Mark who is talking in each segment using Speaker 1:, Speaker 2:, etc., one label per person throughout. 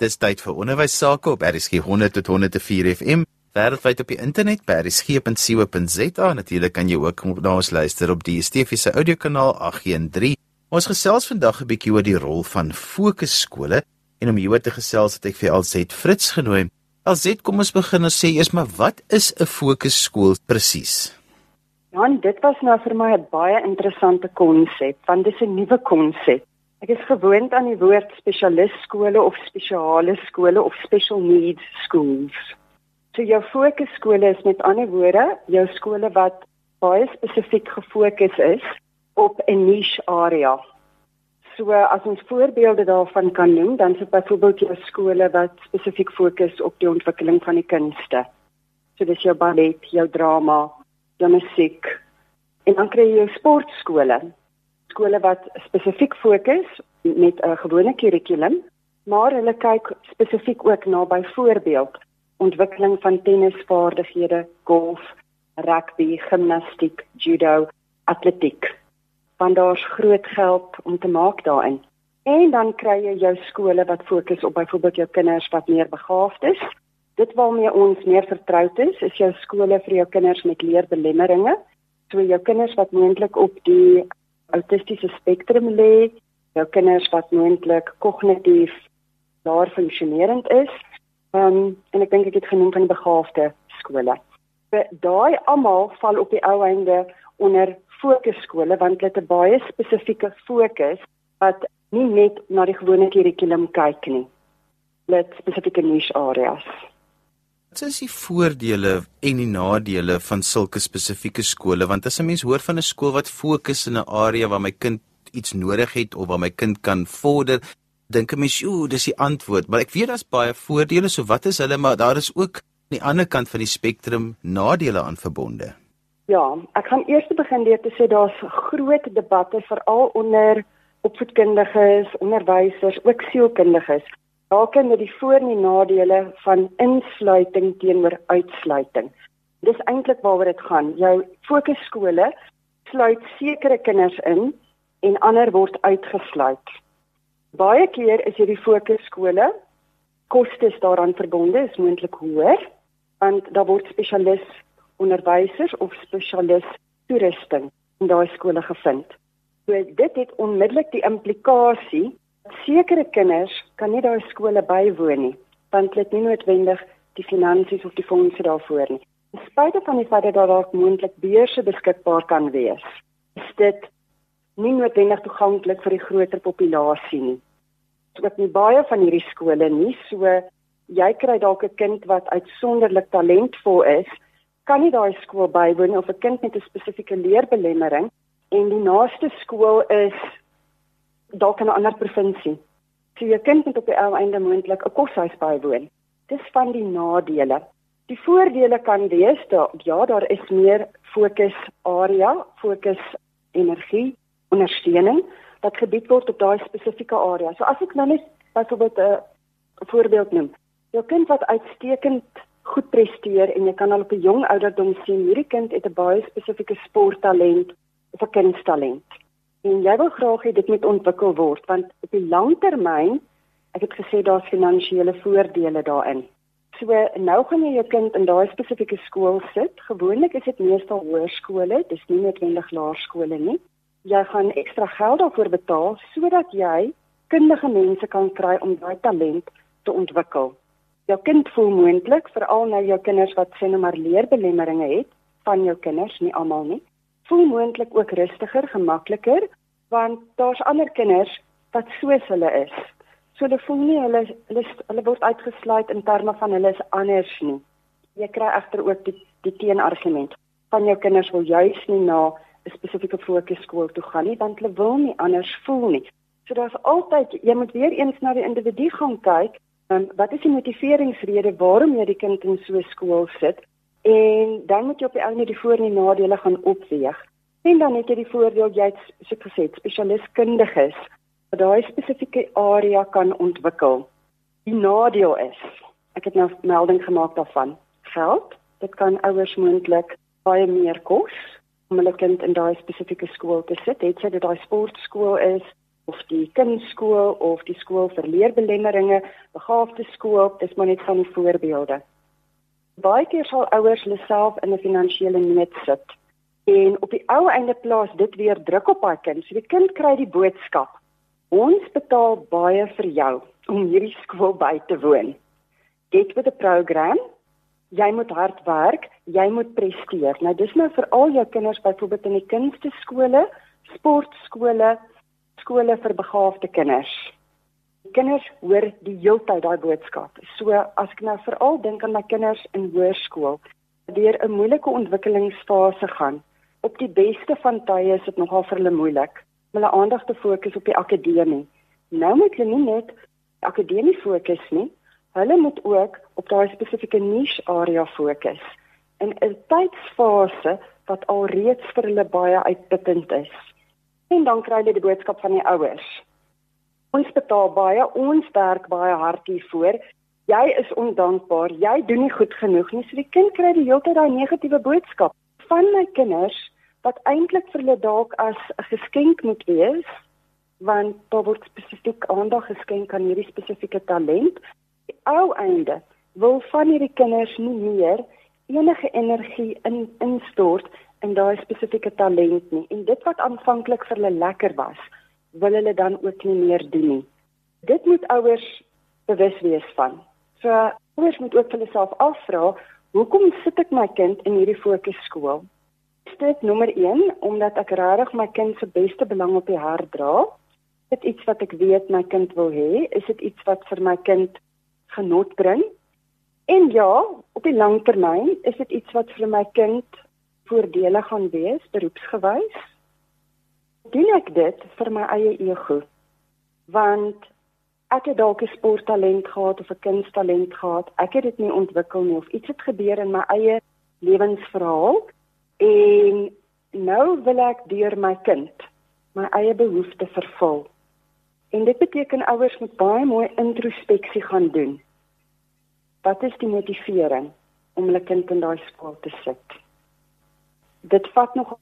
Speaker 1: Dis tyd vir onderwys sake op RSG 100 tot 104 FM. Wêreldwyd op die internet by rsg.co.za. Natuurlik kan jy ook na ons luister op die DSTV se audiokanaal 813. Ons gesels vandag 'n bietjie oor die rol van fokusskole en om hieroor te gesels het ek vir Alzet Fritz genooi. Alzet, kom ons begin en sê eers maar wat is 'n fokusskool presies?
Speaker 2: Ja, dit was nou vir my 'n baie interessante konsep, want dis 'n nuwe konsep. Ek is gewoond aan die woord spesialistskole of spesiale skole of special needs schools. So jou fokusskole is met ander woorde jou skole wat baie spesifiek gefokus is op 'n niche area. So as ons voorbeelde daarvan kan noem, dan is dit byvoorbeeld jou skole wat spesifiek fokus op die ontwikkeling van die kunste. So dis jou ballet, jou drama, jou musiek en dan kry jy jou sportskole skole wat spesifiek fokus met 'n gewone kurrikulum, maar hulle kyk spesifiek ook na byvoorbeeld ontwikkeling van tennisvaardighede, golf, rugby, gimnastiek, judo, atletiek. Want daar's groot geld om te maak daarin. En dan kry jy jou skole wat fokus op byvoorbeeld jou kinders wat meer begaafd is. Dit waarmee ons meer vertroud is, is jou skole vir jou kinders met leerbelemmeringe. So jou kinders wat moontlik op die autistiese spektrum lê, jou kinders wat moontlik kognitief laer funksionerend is. Ehm um, en ek dink ek het genoem van die begaafde skole. Daai almal val op die ou einde onder fokusskole want hulle het 'n baie spesifieke fokus wat nie net na die gewone kurrikulum kyk nie. Hulle het spesifieke niche areas.
Speaker 1: Wat is die voordele en die nadele van sulke spesifieke skole? Want as 'n mens hoor van 'n skool wat fokus in 'n area waar my kind iets nodig het of waar my kind kan vorder, dink 'n mens, "Ooh, dis die antwoord." Maar ek weet daar's baie voordele, so wat is hulle? Maar daar is ook aan die ander kant van die spektrum nadele aan verbonde.
Speaker 2: Ja, ek gaan eers begin deur te sê daar's groot debatte veral onder opvoedkundiges, onderwysers, ook sielkundiges rakende die voor- en die nadele van insluiting teenoor uitsluiting. Dis eintlik waaroor dit gaan. Jou fokusskole sluit sekere kinders in en ander word uitgesluit. Baie keer is hierdie fokusskole kostes daaraan verbonde is moontlik hoër want daar word spesialis onderwysers of spesialis toerusting in daai skole gevind. So dit het onmiddellik die implikasie sekere kinders kan nie daai skole bywoon nie want hulle het nie noodwendig die finansies of die fondse daarvoor nie. In spite van die feit dat daar dalk moontlik beurse beskikbaar kan wees, is dit nie noodwendig toeganklik vir die groter populasie nie. Dit is nie baie van hierdie skole nie, so jy kry dalk 'n kind wat uitsonderlik talentvol is, kan nie daai skool bywoon of 'n kind met 'n spesifieke leerbelemmering en die naaste skool is dalk in 'n ander provinsie. So jy kind moet op die ou einde moontlik 'n koshuis bywoon. Dis van die nadele. Die voordele kan wees dat ja, daar is meer fokus area, fokus energie, ondersteuning wat gebied word op daai spesifieke area. So as ek nou net byvoorbeeld 'n voorbeeld noem. Jou kind wat uitstekend goed presteer en jy kan al op 'n jong ouderdom sien hierdie kind het 'n baie spesifieke sporttalent of 'n kunstalent en jy wil graag hê dit moet ontwikkel word want op die lang termyn ek het gesê daar's finansiële voordele daarin. So nou gaan jy jou kind in daai spesifieke skool sit. Gewoonlik is dit meestal hoërskole, dis nie noodwendig laerskole nie. Jy gaan ekstra geld daarvoor betaal sodat jy kundige mense kan kry om daai talent te ontwikkel. Jou kind voel moontlik, veral nou jou kinders wat sê nou maar leerbelemmeringe het, van jou kinders, nie almal nie voel moontlik ook rustiger, gemakliker, want daar's ander kinders wat soos hulle is. So hulle voel nie hulle hulle, hulle word uitgesluit in terme van hulle is anders nie. Jy kry egter ook die die teenargument van jou kinders wil juis nie na 'n spesifieke fokusskool toe gaan nie, want hulle wil nie anders voel nie. So daar's altyd jy moet weer eens na die individu gaan kyk. Um, wat is die motiveringsrede waarom jy die kind in so 'n skool sit? En dan moet jy op die ou net die voor en die nadele gaan opweeg. En dan het jy die voordeel jy so gesê spesialistkundig is wat daai spesifieke area kan ontwikkel. Die nadeel is, ek het nou melding gemaak daarvan, geld. Dit kan ouers moontlik baie meer kos om hulle kind in daai spesifieke skool te sit. Het sy dit daai sportskool is of die kindskool of die skool vir leerbelemmeringe, begaafde skool, dis maar net van voorbeelde. Baie keer sal ouers hulle self in 'n finansiële nood sit. En op die ou einde plaas dit weer druk op daai kind. So die kind kry die boodskap: Ons betaal baie vir jou om hierdie skool by te woon. Get with the program. Jy moet hard werk, jy moet presteer. Nou dis nou vir al jou kinders byvoorbeeld in die kunsteskole, sportskole, skole vir begaafde kinders. Kinders hoor die heeltyd daai boodskap. So as ek nou veral dink aan my kinders in hoërskool, deur 'n moeilike ontwikkelingsfase gaan. Op die beste van tye is dit nogal vir hulle moeilik om hulle aandag te fokus op die akademie. Nou moet hulle nie net akademie fokus nie, hulle moet ook op daai spesifieke niche area fokus in 'n tydsfase wat alreeds vir hulle baie uitputtend is. En dan kry hulle die boodskap van die ouers. Ons betaal baie, ons werk baie hard hiervoor. Jy is ondankbaar. Jy doen nie goed genoeg nie. So die kind kry die hele tyd daai negatiewe boodskap van my kinders wat eintlik vir hulle dalk as 'n geskenk moet wees, want daar word spesifiek aandag geskenk aan hierdie spesifieke talent. Die ou einde wil van hierdie kinders nie meer enige energie in instort in daai spesifieke talent nie. En dit wat aanvanklik vir hulle lekker was, wil hulle dan ook nie meer doen nie. Dit moet ouers bewus wees van. So ouers moet ook vir hulle self afvra, hoekom sit ek my kind in hierdie fokusskool? Dit nommer 1 omdat ek regtig my kind se beste belang op die hart dra. Dit iets wat ek weet my kind wil hê, is dit iets wat vir my kind genot bring? En ja, op die lang termyn is dit iets wat vir my kind voordele gaan wees beroepsgewys. Doen ek dit vir my eie ego? Want ek het dalk 'n sporttalent gehad of 'n kunsttalent gehad. Ek het dit nie ontwikkel nie of iets het gebeur in my eie lewensverhaal en nou wil ek deur my kind my eie behoeftes vervul. En dit beteken ouers moet baie mooi introspeksie gaan doen. Wat is die motivering om hulle kind in daai skool te sit? dit vat nog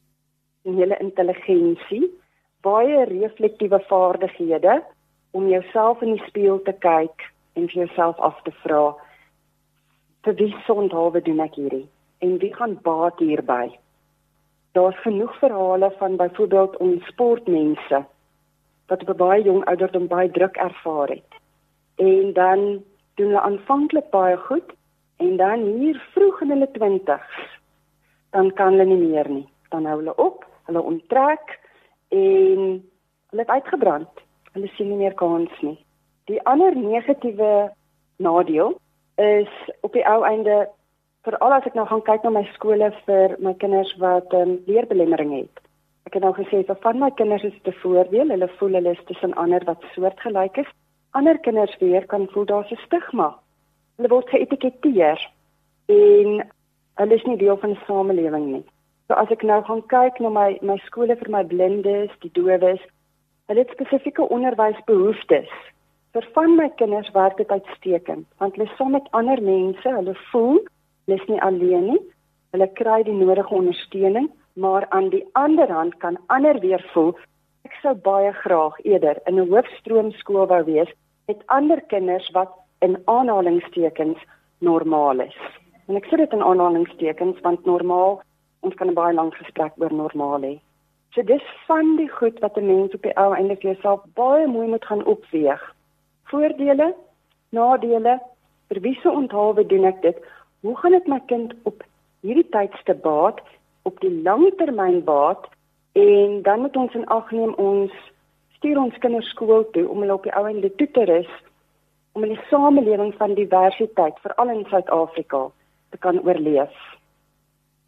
Speaker 2: 'n hele intelligensie, baie reflektiewe vaardighede om jouself in die spieël te kyk en vir jouself af te vra vir wie sondhawe doen ek hierdie en wie gaan baat hierby? Daar's genoeg verhale van byvoorbeeld ons sportmense wat op baie jong ouderdom baie druk ervaar het. En dan doen hulle aanvanklik baie goed en dan hier vroeg in hulle 20's dan kan hulle nie meer nie. Dan hou hulle op, hulle onttrek en hulle het uitgebrand. Hulle sien nie meer kans nie. Die ander negatiewe nadeel is op die ou einde veral as ek nou gaan kyk na my skole vir my kinders wat 'n um, leerbelemmering het. Ek het nou gesê vir van my kinders is 'n voordeel, hulle voel hulle is tussen ander wat soortgelyk is. Ander kinders weer kan voel daar's 'n stigma. Hulle word geetiketeer en hulle is nie deel van die samelewing nie. So as ek nou gaan kyk na my my skole vir my blindes, die dowes, hulle het spesifieke onderwysbehoeftes. Vir van my kinders werk dit uitstekend, want hulle saam met ander mense, hulle voel hulle is nie alleen nie. Hulle kry die nodige ondersteuning, maar aan die ander hand kan ander weer voel ek sou baie graag eerder in 'n hoofstroomskool wou wees met ander kinders wat in aanhalingstekens normaal is. En ek sê dit in aanhalingstekens want normaal ons kan 'n baie lang gesprek oor normaal hê. So dis van die goed wat 'n mens op die ou einde vir jouself baie mooi moet gaan opweeg. Voordele, nadele, vir wie se onthaalwe doen ek dit? Hoe gaan dit my kind op hierdie tydste baat, op die langtermyn baat en dan moet ons in ag neem ons stuur ons kinders skool toe om hulle op die ou einde toe te rus om die samelewing van diversiteit veral in Suid-Afrika te kan oorleef.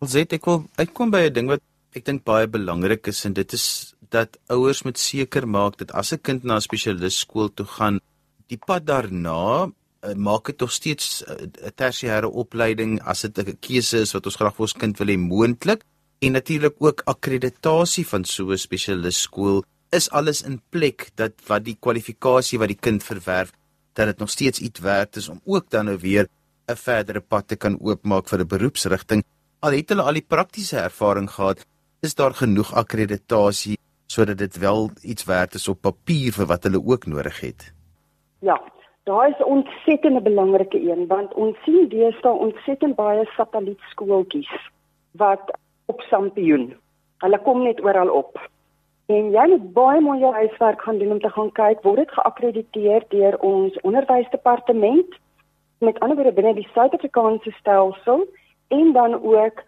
Speaker 1: Het ek wil uitkom by 'n ding wat ek dink baie belangrik is en dit is dat ouers moet seker maak dat as 'n kind na 'n spesialis skool toe gaan, die pad daarna uh, maak dit tog steeds eh, 'n uh, tersiêre opleiding as dit 'n keuse is wat ons graag vir ons kind wil hê moontlik en natuurlik ook akkreditasie van so 'n spesialis skool is alles in plek dat wat die kwalifikasie wat die kind verwerf dat dit nog steeds iets werd is om ook dan nou weer 'n verdere pad te kan oopmaak vir 'n beroepsrigting. Al het hulle al die praktiese ervaring gehad, is daar genoeg akkreditasie sodat dit wel iets werd is op papier vir wat hulle ook nodig het.
Speaker 2: Ja, daar is ontsettende belangrike een want ons sien deesdae ontsettend baie satellietskooltjies wat op sampioen. Hulle kom net oral op. En jy moet baie mooi jou huiswerk gaan doen om te gaan kyk word dit geakkrediteer deur ons onderwysdepartement met ander woorde binne die Suid-Afrikaanse stelsel en dan ook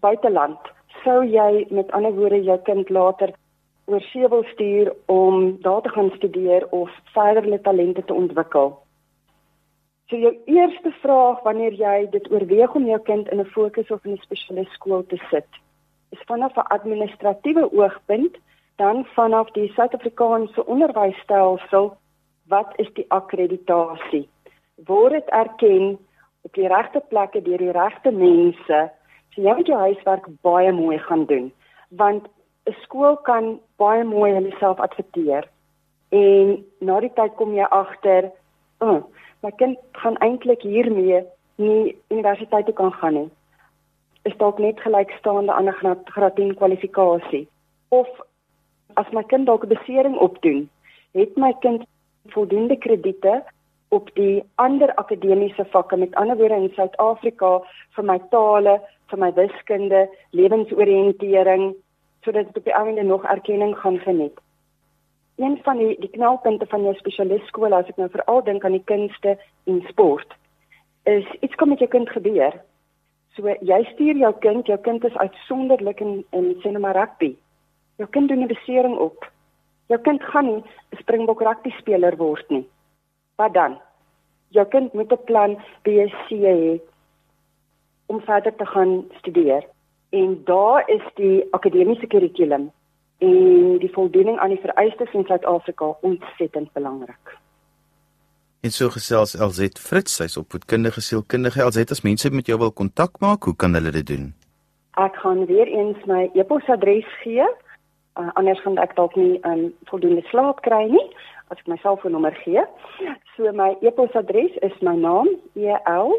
Speaker 2: buiteland. Sou jy met ander woorde jou kind later oor see wil stuur om daar te gaan studeer of verder hulle talente te ontwikkel. So jou eerste vraag wanneer jy dit oorweeg om jou kind in 'n fokus of in 'n spesiale skool te sit, is vanaf 'n administratiewe oogpunt, dan vanaf die Suid-Afrikaanse onderwysstelsel, wat is die akkreditasie? Word dit erken op die regte plekke deur die regte mense? So jy moet jou huiswerk baie mooi gaan doen, want 'n skool kan baie mooi homself adverteer en na die tyd kom jy agter, oh, my kind gaan eintlik hiermee nie universiteit toe kan gaan nie. Is dalk net gelykstaande aan 'n graad 10 kwalifikasie of as my kind dalk 'n besering opdoen, het my kind voldoende krediete op die ander akademiese vakke met ander woorde in Suid-Afrika vir my tale, vir my wiskunde, lewensoriëntering sodat dit op die einde nog erkenning gaan geniet. Een van die die knelpunte van jou spesialistskool as ek nou veral dink aan die kunste en sport is iets kom met jou kind gebeur. So jy stuur jou kind, jou kind is uitsonderlik in in sinema rugby. Jou kind doen 'n besering op. Jou kind gaan nie 'n Springbok rugby speler word nie. Wat dan? Jou kind moet 'n plan B C hê om verder te gaan studeer en daar is die akademiese kurrikulum en die voldoening aan die vereistes in Suid-Afrika ontsettend belangrik.
Speaker 1: En so gesels LZ Fritz, sy's opvoedkundige sielkundige. LZ as mense met jou wil kontak maak, hoe kan hulle dit doen?
Speaker 2: Ek gaan weer eens my e-posadres gee. Uh, anders gaan ek dalk nie um, voldoende slaap kry nie as ek my selfoonnommer gee. So my e-posadres is my naam E L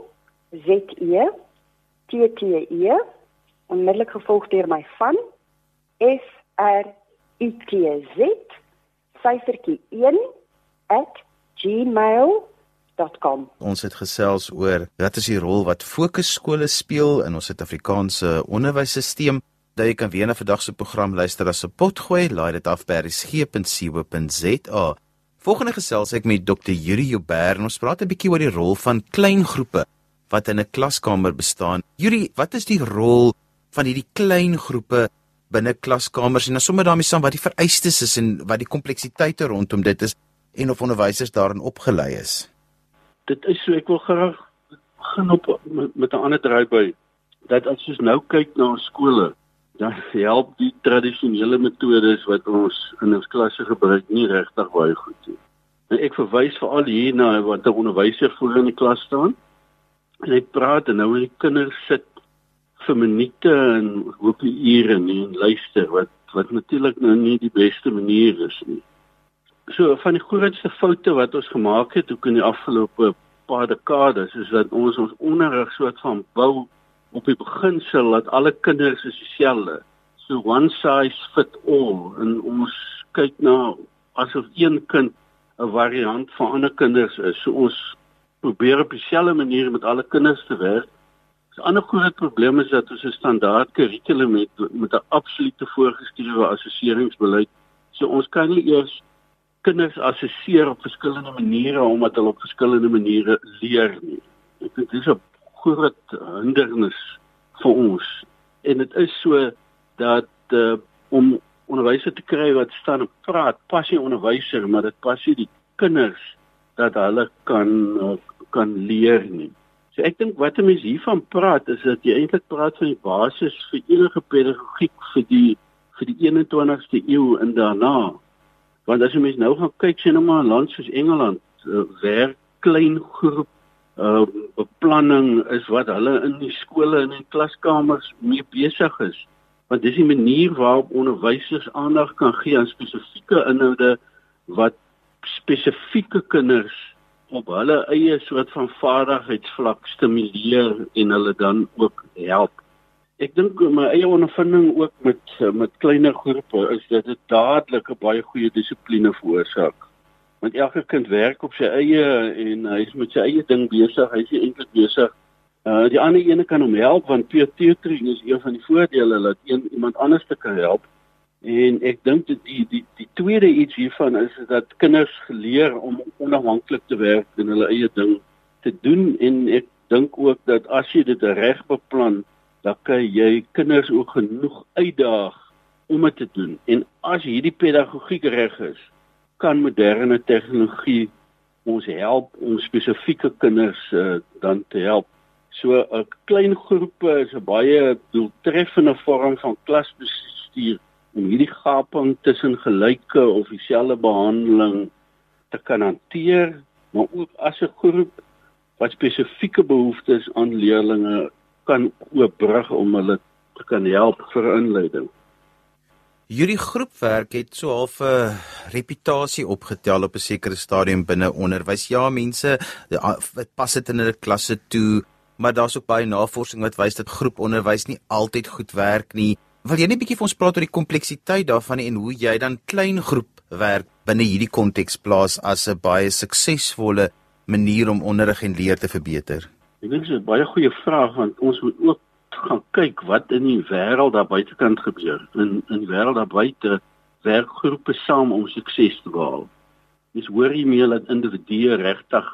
Speaker 2: Z E T T E onmiddellik gevolg deur my van F R I T Z syfertjie 1 @gmail.com.
Speaker 1: Ons het gesels oor wat is die rol wat fokusskole speel in ons Suid-Afrikaanse onderwysstelsel. Jy kan weer na vandag se program luister as 'n potgooi, laai dit af by resgep.co.za. Volgende gesels ek met Dr. Yuri Joubert en ons praat 'n bietjie oor die rol van klein groepe wat in 'n klaskamer bestaan. Yuri, wat is die rol van hierdie klein groepe binne klaskamers en dan sommer daarmee saam wat die vereistes is en wat die kompleksiteite rondom dit is en of onderwysers daarin opgelei is.
Speaker 3: Dit is so ek wil graag begin op met, 'n ander draai by dat as ons nou kyk na skole dan help die tradisionele metodes wat ons in ons klasse gebruik nie regtig baie goed nie. En ek verwys veral hier na wat 'n onderwyser voor in die klas staan en hy praat en nou wil die kinders sit vir minute en hoop die ure nie en luister wat wat natuurlik nou nie die beste manier is nie. So van die grootste foute wat ons gemaak het ook in die afgelope paar dekades is dat ons ons onderrig soort van bou op die beginsel dat alle kinders is dieselfde. So one size fit all en ons kyk na asof een kind 'n variant van ander kinders is. So ons probeer op dieselfde manier met alle kinders te werk 'n ander groot probleem is dat ons 'n standaard kurrikulum het met 'n absolute voorgeskrewe assesseringsbeleid. So ons kan nie eers kinders assesseer op verskillende maniere omdat hulle op verskillende maniere leer nie. Dink dis 'n groot hindernis vir ons. En dit is so dat uh, om onderwysers te kry wat staan en praat, pas nie onderwyser, maar dit pas nie die kinders dat hulle kan uh, kan leer nie. So ek dink wat 'n mens hiervan praat is dat jy eintlik praat van die basis vir enige pedagogiek vir die vir die 21ste eeu en daarna. Want as jy mens nou gaan kyk sien nou maar 'n land soos Engeland, uh, werk klein groep uh beplanning is wat hulle in die skole en in klaskamers mee besig is. Want dis die manier waarop onderwysers aandag kan gee aan spesifieke inhoude wat spesifieke kinders op hulle eie soort van vaardigheidsvlak stimuleer en hulle dan ook help. ek dink my eie ondervinding ook met met kleiner groepe is dat dit dadelik 'n baie goeie dissipline veroorsaak. Want elke kind werk op sy eie en hy is met sy eie ding besig. Hy is eintlik besig. Uh die ander ene kan hom help want peer tutoring is een van die voordele dat een iemand anders te kan help. En ek dink dit die die die tweede iets hiervan is dat kinders geleer om onafhanklik te werk en hulle eie ding te doen en ek dink ook dat as jy dit reg beplan dan kan jy kinders ook genoeg uitdaag om dit te doen. En as hierdie pedagogiek reg is, kan moderne tegnologie ons help om spesifieke kinders uh, dan te help. So 'n klein groepe is 'n baie doeltreffende vorm van klasbestuur om hierdie gaping tussen gelyke of dieselfde behandeling te kan hanteer, maar ook as 'n groep wat spesifieke behoeftes aan leerders kan oopbrug om hulle te kan help vir inleiding.
Speaker 1: Hierdie groepwerk het so half 'n reputasie opgetel op 'n sekere stadium binne onderwys. Ja, mense, dit pas dit in hulle klasse toe, maar daar's ook baie navorsing wat wys dat groeponderwys nie altyd goed werk nie. Wil jy net 'n bietjie vir ons praat oor die kompleksiteit daarvan en hoe jy dan klein groepwerk binne hierdie konteks plaas as 'n baie suksesvolle manier om onderrig en leer te verbeter?
Speaker 3: Ek dink dit is 'n baie goeie vraag want ons moet ook gaan kyk wat in die wêreld daar buitekant gebeur. In in die wêreld daar buite werk groepe saam om sukses te behaal. Dis hoor jy meer dat individue regtig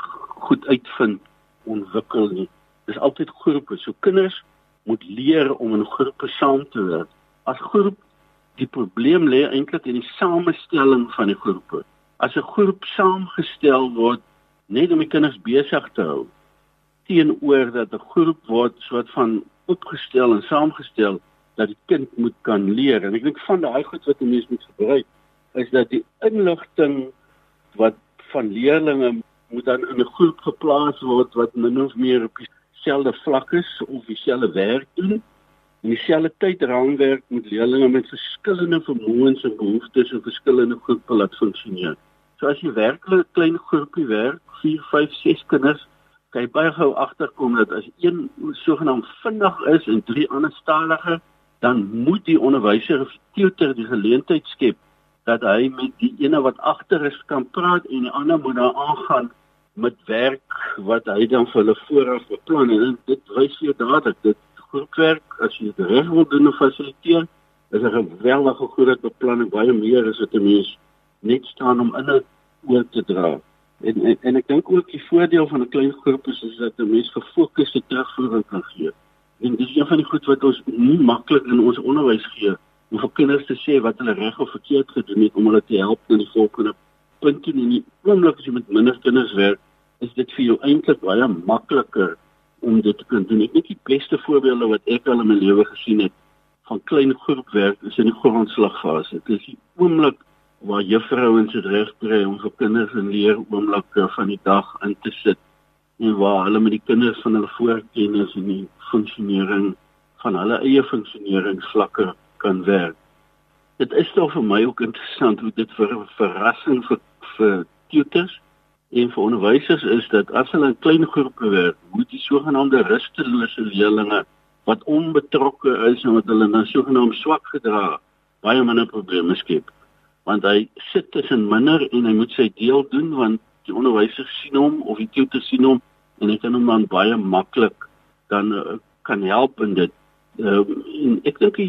Speaker 3: goed uitvind ontwikkel nie. Dis altyd groepe. So kinders moet leer om in groepe saam te werk. As groep die probleem lê eintlik in die samestelling van die groepe. As 'n groep saamgestel word net om die kinders besig te hou, teenoor dat 'n groep word soort van opgestel en saamgestel dat die kind moet kan leer en ek dink van daai goed wat 'n mens moet gebruik is dat die inligting wat van leerders moet dan in 'n groep geplaas word wat min of meer op dieselfde vlak is of dieselfde werk doen en dieselfde tyd raamwerk met leerders met verskillende vermoëns en behoeftes in verskillende groepe laat funksioneer. So as jy werklik 'n klein groepie werk, 4, 5, 6 kinders kan jy baie gou agterkom dat as een sogenaamd vinnig is en drie ander stadiger, dan moet die onderwyser of tutor die geleentheid skep dat hy met die ene wat agter is kan praat en die ander moet dan aangaan met werk wat hy dan vir hulle vooraf beplan en dit wys vir dadelik dit groepwerk as jy dit reg wil doen of fasiliteer is 'n geweldige groot beplanning baie meer as wat 'n mens net staan om in 'n oor te dra. En en, en ek dink ook die voordeel van 'n klein groep is, is dat 'n mens gefokusde terugvoering kan gee. En dis een van die goed wat ons nie maklik in ons onderwys gee om vir kinders te sê wat hulle reg of verkeerd gedoen het om hulle te help in die volgende punt en in die oomblik as jy met minder kinders werk, is dit vir jou eintlik baie makliker om dit te kan doen. Ek dink die beste voorbeelde wat ek al in my lewe gesien het van klein groepwerk is in die grondslagfase. Dit is die oomblik waar juffrouens dit reg kry om vir kinders in leer oomblikke van die dag in te sit en waar hulle met die kinders van hulle voorkennis en die funksionering van hulle eie funksioneringsvlakke kan werk. Dit is tog vir my ook interessant hoe dit vir 'n verrassing vir vir tutors en vir onderwysers is dat as hulle in klein groepe werk, moet die sogenaamde rustelose leerders wat onbetrokke is en wat hulle dan sogenaamd swak gedra, baie minder probleme skep want hy sit tussen minder en hy moet sy deel doen want die onderwyser sien hom of die tutor sien hom en hy kan hom dan baie maklik dan uh, kan help in dit. Uh, en ek dink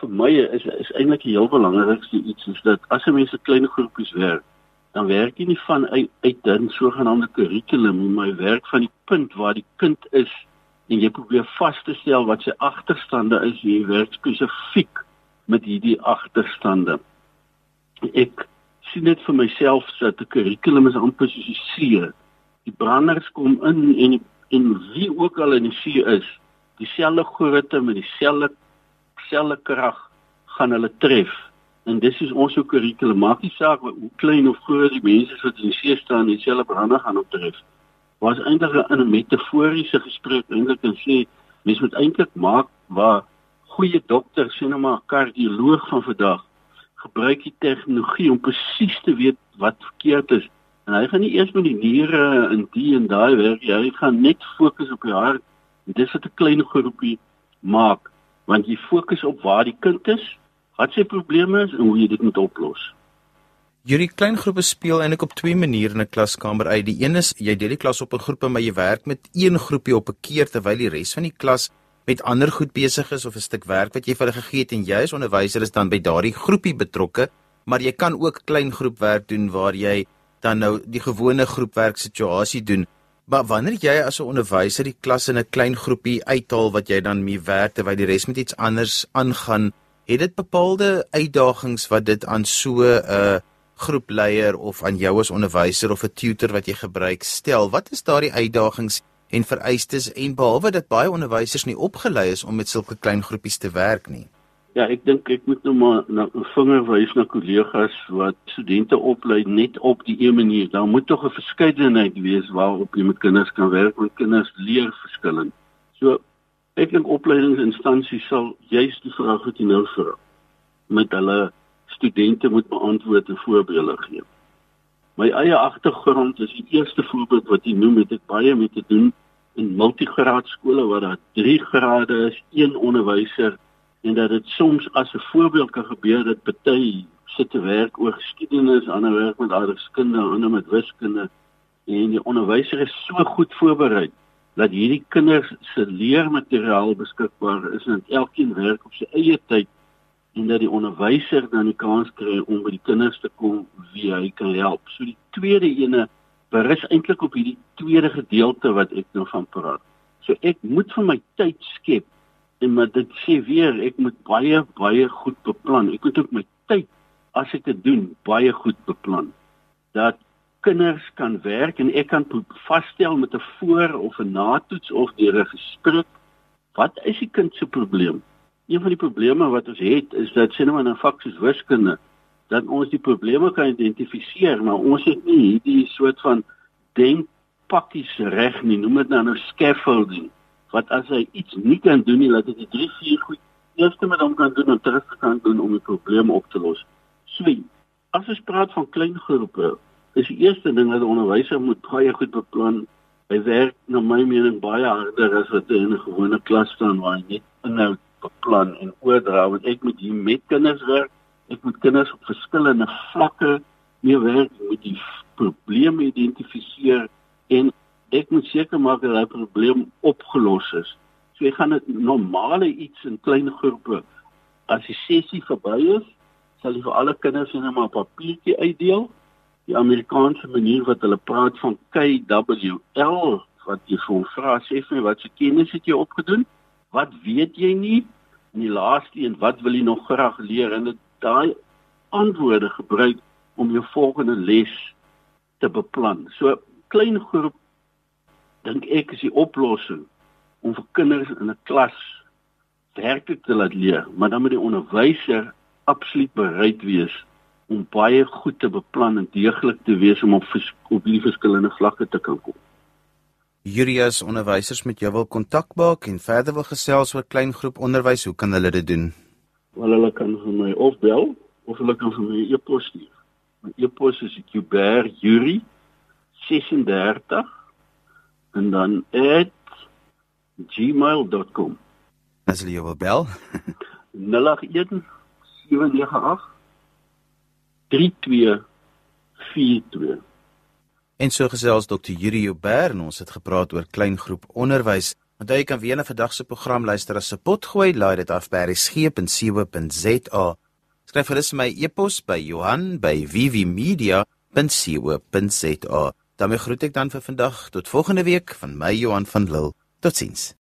Speaker 3: vir my is is eintlik die heel belangrikste iets is dat as 'n mens 'n klein groepies werk, dan werk jy nie van uit, uit 'n sogenaamde kurrikulum, maar jy werk van die punt waar die kind is en jy probeer vas te stel wat sy agterstande is, jy werk spesifiek met hierdie agterstande ek sien dit vir myself dat 'n kurrikulum is amper soos 'n see. Die branders kom in en en wie ook al in die see is, dieselfde grootte met dieselfde selfde krag gaan hulle tref. En dis is ons ook kurrikulum. Maak nie saak hoe klein of groot die mense wat in die see staan, dieselfde brander gaan optref. Was eintlik 'n metaforiese gesprek eintlik en sê mens moet eintlik maak waar goeie dokters, sien nou maar kardioloog van vandag gebruik die tegnologie om presies te weet wat verkeerd is. En hy gaan nie eers met die niere in die en daai werk nie. Hy gaan net fokus op die hart. En dis wat 'n klein groepie maak. want jy fokus op waar die kind is, wat sy probleme is en hoe jy dit moet oplos.
Speaker 1: Hierdie klein groepe speel eintlik op twee maniere in 'n klaskamer uit. Die een is jy deel die klas op in groepe, maar jy werk met een groepie op 'n keer terwyl die res van die klas met ander goed besig is of 'n stuk werk wat jy vir hulle gegee het en jy as onderwyser is dan by daardie groepie betrokke, maar jy kan ook klein groepwerk doen waar jy dan nou die gewone groepwerk situasie doen. Maar wanneer jy as 'n onderwyser die klas in 'n klein groepie uithaal wat jy dan mee werk terwyl die res met iets anders aangaan, het dit bepaalde uitdagings wat dit aan so 'n uh, groepleier of aan jou as onderwyser of 'n tutor wat jy gebruik stel. Wat is daardie uitdagings en vereistes en behalwe dat baie onderwysers nie opgelei is om met sulke klein groepies te werk nie?
Speaker 3: Ja, ek dink ek moet nou maar 'n vinger wys na kollegas wat studente oplei net op die een manier. Daar moet tog 'n verskeidenheid wees waarop jy met kinders kan werk, want kinders leer verskillend. So ek dink opleidingsinstansies sal juist die vraag wat jy nou vra met hulle studente moet beantwoord en voorbeelde gee. My eie agtergrond is die eerste voorbeeld wat jy noem, het ek baie mee te doen in multigraad skole waar daar 3 grade is, een onderwyser en dat dit soms as 'n voorbeeld kan gebeur dat party sit te werk oor geskiedenis, ander werk met aardrykskunde, ander met wiskunde en die onderwyser is so goed voorberei dat hierdie kinders se leermateriaal beskikbaar is en elkeen werk op sy eie tyd en dat die onderwyser dan die kans kry om by die kinders te kom wie hy kan help. So die tweede ene berus eintlik op hierdie tweede gedeelte wat ek nou van praat. So ek moet vir my tyd skep en maar dit sê weer ek moet baie baie goed beplan. Ek moet ook my tyd as ek dit doen baie goed beplan. Dat kinders kan werk en ek kan vasstel met 'n voor of 'n natoets of deur 'n gesprek wat is die kind se probleem? Een van die probleme wat ons het is dat sien nou in vak soos wiskunde dat ons die probleme kan identifiseer, maar ons het nie hierdie soort van denkpakkies reg nie. Noem dit nou nou scaffolding. Wat as hy iets nie kan doen nie, laat dit 3 4 goed eers met hom kan doen en terug kan doen om die probleem op te los. Swie. As ons praat van klein groepe, is die eerste ding dat 'n onderwyser moet baie goed beplan. Hy werk na my mening baie harder as wat in 'n gewone klas staan waar hy net inhoud beplan en oordra want ek moet hier met kinders werk. Ek moet kinders op verskillende vlakke mee werk, moet die probleme identifiseer en ek moet seker maak dat daai probleem opgelos is. So ek gaan dit normale iets in klein groepe as die sessie verby is, sal ek vir alle kinders net 'n papiertjie uitdeel. Die Amerikaanse manier wat hulle praat van KWL wat jy vir hom vra sê vir wat se kennis het jy opgedoen? Wat weet jy nie? En die laaste een, wat wil jy nog graag leer? En dit daai antwoorde gebruik om jou volgende les te beplan. So klein groep dink ek is die oplossing om vir kinders in 'n klas werklik te laat leer, maar dan moet die onderwyser absoluut bereid wees om baie goed te beplan en deeglik te wees om op op die verskillende vlakke te kan kom.
Speaker 1: Julius onderwysers met jou wil kontak maak en verder wil gesels oor klein groep onderwys, hoe kan hulle dit doen?
Speaker 3: Wel hulle kan vir my of bel of hulle kan vir my e-pos stuur. My e-pos is kuber.yuri36 en dan @gmail.com.
Speaker 1: As jy wil bel
Speaker 3: 081 798 3242
Speaker 1: En so gesels Dr. Yuri Joubert en ons het gepraat oor kleingroep onderwys. Onthou jy kan weer 'n vandag se program luister as se pot gooi, laai dit af by resgep.co.za. Skryf gerus my e-pos by Johan by vvmedia.co.za. daarmee groet ek dan vir vandag tot volgende week van my Johan van Lille. Totsiens.